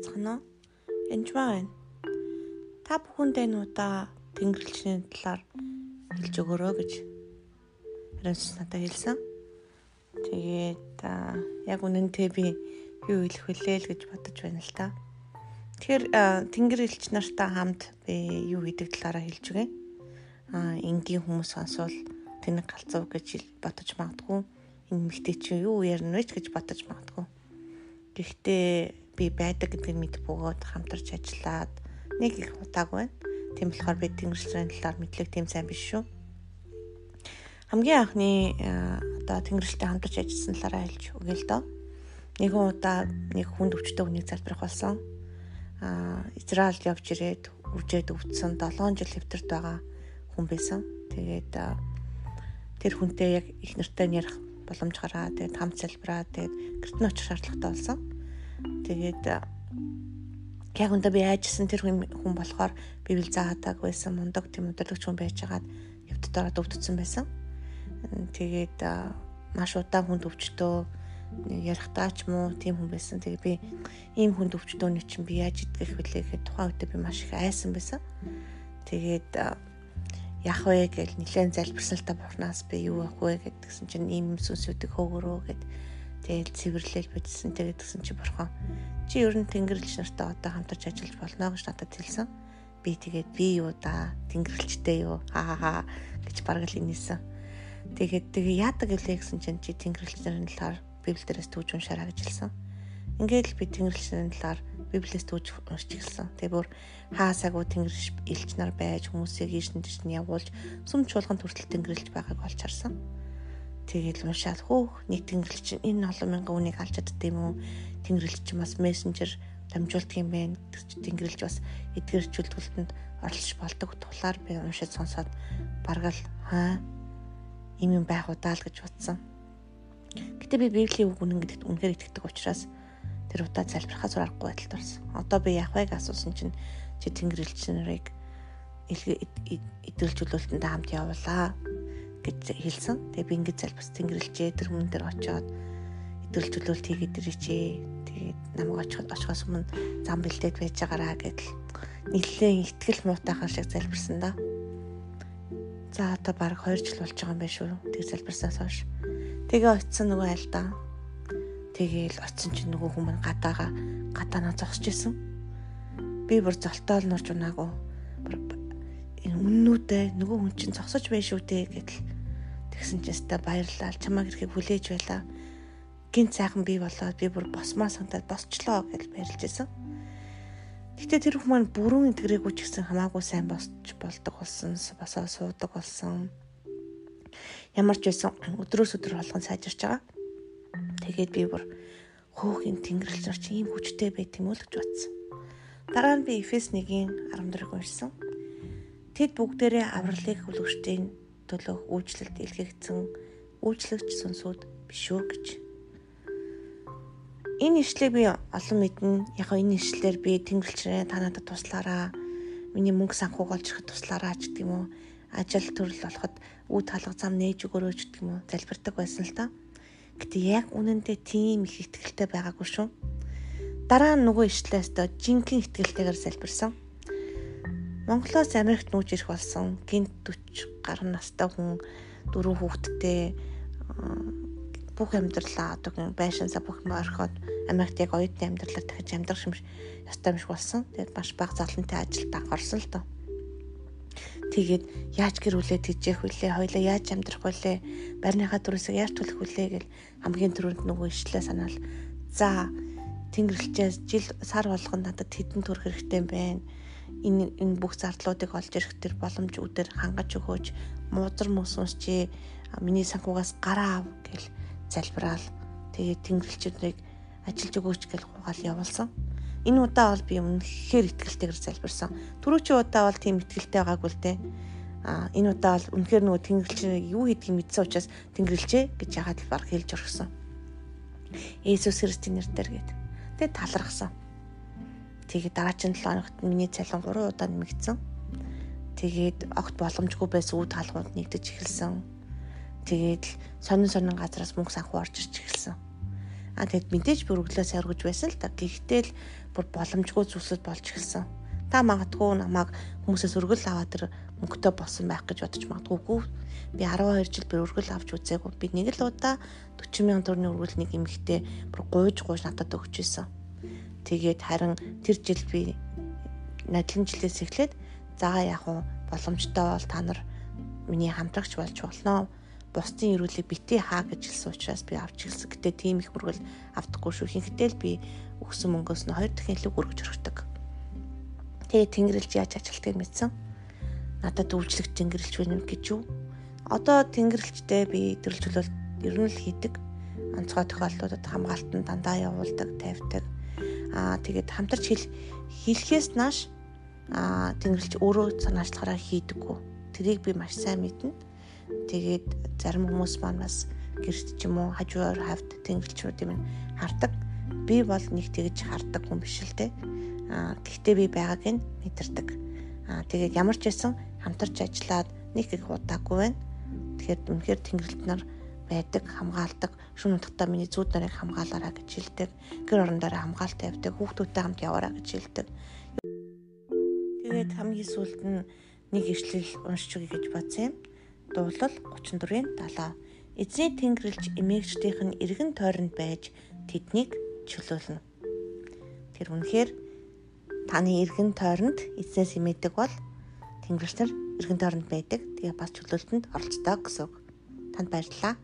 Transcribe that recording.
байцгаана уу? Энжмаа байна. Та бүхэндээ нуудаа тэнгэрлэгчний талаар хэлж өгөөрэй гэж Ранс надад хэлсэн. Тэгээд яг үнэнтэй би юу хэлэх вүлээ л гэж бодож байна л та. Тэгэхээр тэнгэр элч нартай хамт би юу гэдэг талаараа хэлж өгье. Аа энгийн хүмүүс сонсвол тэнэг галзуу гэж бодож магадгүй энэ мэгтэй чи юу ярина вэ гэж бодож магадгүй. Гэхдээ би байдаг гэдгийг мэд бөгөөд хамтарч ажиллаад нэг их удаагүй байна. Тийм болохоор би тэнгэрчлэрийн талаар мэдлэг тийм сайн биш шүү. Хамгийн анхны одоо тэнгэрчлэлтэй хамтарч ажилласан талаараа хэлж өгье л доо. Нэгэн удаа нэг хүнд өвчтөе хүнийг залбирах болсон. Аа Израильд явж ирээд үржээд өвдсөн 7 жил хэвтэрт байгаа хүн байсан. Тэгээд тэр хүнтэй яг их нартаа ярих боломж гараа. Тэгээд хамт залбираа. Тэгээд гэрт нь очих шаардлагатай болсон. Тэгээд яг өндө би айжсэн тэр хүн болохоор библ заадаг байсан мундаг тийм өдөрлөгч хүн байж хагаад явдад ороод өвдсөн байсан. Тэгээд маш удаан хүнд өвчтөө ярихтаа ч муу тийм хүн байсан. Тэгээ би ийм хүнд өвчтөөний чинь би яаж идэх вүлээ гэхэд тухайн үед би маш их айсан байсан. Тэгээд яах вэ гэж нэлээд залбирсан л та бурхнаас би юу авах вэ гэдгсэн чинь ийм сүнсүүдийг хөөгөрөө гэд Тэгэл цэвэрлэл бичсэн. Тэгээд гэсэн чи бурхан чи ер нь тэнгэрлэгч нартай одоо хамтарч ажиллаж болно гэж надад хэлсэн. Би тэгээд би юу да тэнгэрлэгчтэй юу хаа хаа гэж бараг л инээсэн. Тэгээд тэгээ яадаг гэлээ гэсэн чинь чи тэнгэрлэгч нарын талаар библиэрээс түүж уншаараа гэж хэлсэн. Ингээд л би тэнгэрлэгч нарын талаар библиэс түүж уншиж эхэлсэн. Тэгээ бүр хаасаагүй тэнгэрлэгч элч нар байж хүмүүсийг ийш тийш нь явуулж сүм чуулганд хүртэл тэнгэрлэж байгааг олж харсан Тэгэл уншаад хөөх нэг тэнгэрлэгч энэ олон мянган үнийг алж чаддаг юм уу? Тэнгэрлэгч бас мессенжер дамжуулдаг юм байна. Тэнгэрлэгч бас эдгэр чөлтгөлтөнд оролцож болдог тулаар би уншаад сонсоод баргал хаа юм юм байх удаа л гэж бодсон. Гэтэ би Библийн үг үнэн гэдэгт үнэхээр итгэдэг учраас тэр удаа залбирахаас аргагүй байдалд орсон. Одоо би яах вэ гэж асуусан чинь чи тэнгэрлэгч нарыг эдгэрэл чөлөөлтөнд хамт явуулаа гэж хэлсэн. Тэгээ би ингэж залбирс тэнгэрлжээ тэр хүн дээр очиод идэвхтэй төлөвлөлт хийгээд ирээчээ. Тэгээд намайг очиход очихоос өмнө зам бэлдээд байж байгаараа гэдэл нэлээд ихтгэл муутайхан шиг залбирсан да. За одоо баг 2 жил болж байгаа юм байна шүү. Тэг залбирсаас хойш. Тэгээ очисон нөгөө айлдаа. Тэгээл очисон чинь нөгөө хүмүүс гадаага гадаанаа зогсож исэн. Би бүр золтоол нурж унаагүй үннүүдээ нөгөө хүн чинь зогсож байна шүү дээ гэдэл тэгсэн чинь өстой баярлалаа чамаа хэрэг хүлээж байлаа гинт сайхан би болоод би бүр босмаа сантаад босчлоо гэж баярлж байсан. Гэтэ тэр хүмүүс маань бүрэн интегрээгүй ч гэсэн хамаагүй сайн босч болдог болсон, босоо суудаг болсон. Ямар ч байсан өдрөөс өдөр болгон сайжирч байгаа. Тэгээд би бүр хөөхин тэнгэрлэгч чи ийм хүчтэй байт юм уу гэж бодсон. Дараа нь би Эфес 1-ийн 14-ыг уншсан. Тэд бүгдээрээ авралыг хүлэгчдийн төлөөх үйлчлэлд илгээгдсэн үйлчлэгч сүнсүүд биш үү гэж. Энэ ишлэгийг би олон мэднэ. Яг энэ ишлэлээр би тэнгэрлэгчрээ та надад туслаараа. Миний мөнгө санхуг олж ирэхэд туслаараа ч гэдэг юм уу. Ажил төрөл болоход үд халах зам нээж өгөөрөө ч гэдэг юм уу. Залбирдаг байсан л та. Гэтэ яг үнэндээ тийм их ихтгэлтэй байгаагүй шүү. Дараа нь нөгөө ишлээс доо жинхэнэ ихтгэлтэйгээр залбирсан Монголоос Америкт нүүж ирэх болсон гинт 40 гаруй настай хүн дөрөв хүүхэдтэй бүх амьдралаа одоо байшинсаа бүх юм орхиод Америкт яг оюутны амьдралаар дахиж амьдрах юм ёстой юм шиг болсон. Тэгээд маш бага золонтой ажилд анхаарсан л доо. Тэгээд яаж гэрүүлээд тижээх вүлээ, хоёлаа яаж амьдрах вүлээ, барьныхаа дүрсийг яаж төлөх вүлээ гэл хамгийн түрүүнд нөгөө ишлээ санаал. За тэнгэрлэгчээс жил сар болгоно надад хэдэн төгрөг хэрэгтэй бэ? Энэ бүх зардлуудыг олж ирэх төр боломж үүдээр хангаж өгөөж муудар мөс уншчи миний санхугаас гараа ав гэл залбираал тэгээд тэнгэрлэгчдийг ажиллаж өгөөч гэл хугаал явуулсан. Энэ удаа бол би үнэхээр ихтгэлтэйгээр залбирсан. Түрүүчийн удаа бол тийм ихтгэлтэй байгаагүй л дээ. А энэ удаа бол үнэхээр нөгөө тэнгэрлэгч юу хийдгийг мэдсэн учраас тэнгэрлэгчээ гэж яагаад л баг хэлж орхисон. Есүс Христийн нэрээр гээд. Тэгээд талархсан. Тэгээд дараагийн 7 хоногт миний цалин 3 удаа нэмэгдсэн. Тэгээд огт боломжгүй байсан үе таалгууд нэгдэж эхэлсэн. Тэгээд сонин сонин газараас мөнгө санхүү орж ирж эхэлсэн. А тэгэд мэдээж бүр өглөөс оргиж байсан л та. Гэхдээ л бүр боломжгүй зүйлсүүд болж эхэлсэн. Та магадгүй намайг хүмүүсээс өргөл аваад тэр мөнгөтэй болсон байх гэж бодож магадгүй. Би 12 жил би өргөл авч үзээгүй. Би нэг л удаа 40 мянган төгрөгийн өргөл нэг эмэгтэй бүр гуйж гуйж надад өгч байсан. Тэгээд харин тэр жил би надлан жилээс эхлээд заа яг уу боломжтой бол та нар миний хамтрагч болж болно. Бусдын ирүүлэг бити хаа гэж хэлсэн учраас би авч хэлсэн. Гэтэ тийм их мөргөл авдаггүй шүү. Хинхтэл би өгсөн мөнгөөс нь хоёр дахин илүү өргөж өргөдөг. Тэгээ тэнгэрлж яаж ажилтгийг мэдсэн. Надад үйлчлэг тэнгэрлж байна гэж юу? Одоо тэнгэрлжтэй би идэвхжүүлэлт ер нь л хийдэг. Онцгой тохиолдлуудад хамгаалтанд дандаа явуулдаг, тавьдаг. Аа тэгээд хамтарч хэл хэлхээс нааш аа тэнгэрлж өөрөө санаачлахаараа хийдэггүй. Тэрийг би маш сайн мэднэ. Тэгээд зарим хүмүүс маань бас гэрт ч юм уу хажуугаар хавьд тэнгэрлчнүүд юм хардаг. Би бол нэг тэгж хардаг хүн биш л дээ Аа гэхдээ би байгааг нь мэдэрдэг. Аа тэгээд ямар ч байсан хамтарч ажиллаад нэг их удаагүй байна. Тэгэхээр үнэхээр тэнгэрлэлт нар байдаг, хамгаалдаг, шүн утгатаа миний зүүд нарыг хамгаалаараа гэж хэлдэг. Гэр орон дээр хамгаалт тавьдаг, хүүхдүүдтэй хамт яваараа гэж хэлдэг. Тэгээд хамгийн сүүлд нь нэг ишлэл уншиж өгье гэж бодсон юм. Дуулал 34-ийн 70. Эзний тэнгэрлж эмээгчдийнх нь эргэн тойронд байж тэднийг чөлөөлнө. Тэр үнэхээр таны эргэн тойронд эзнээс имэдэг бол тэнгэрч нар эргэн тойронд байдаг. Тэгээ бас чөлөөлтөнд оролцдог гэсэн үг. Танд баярлалаа.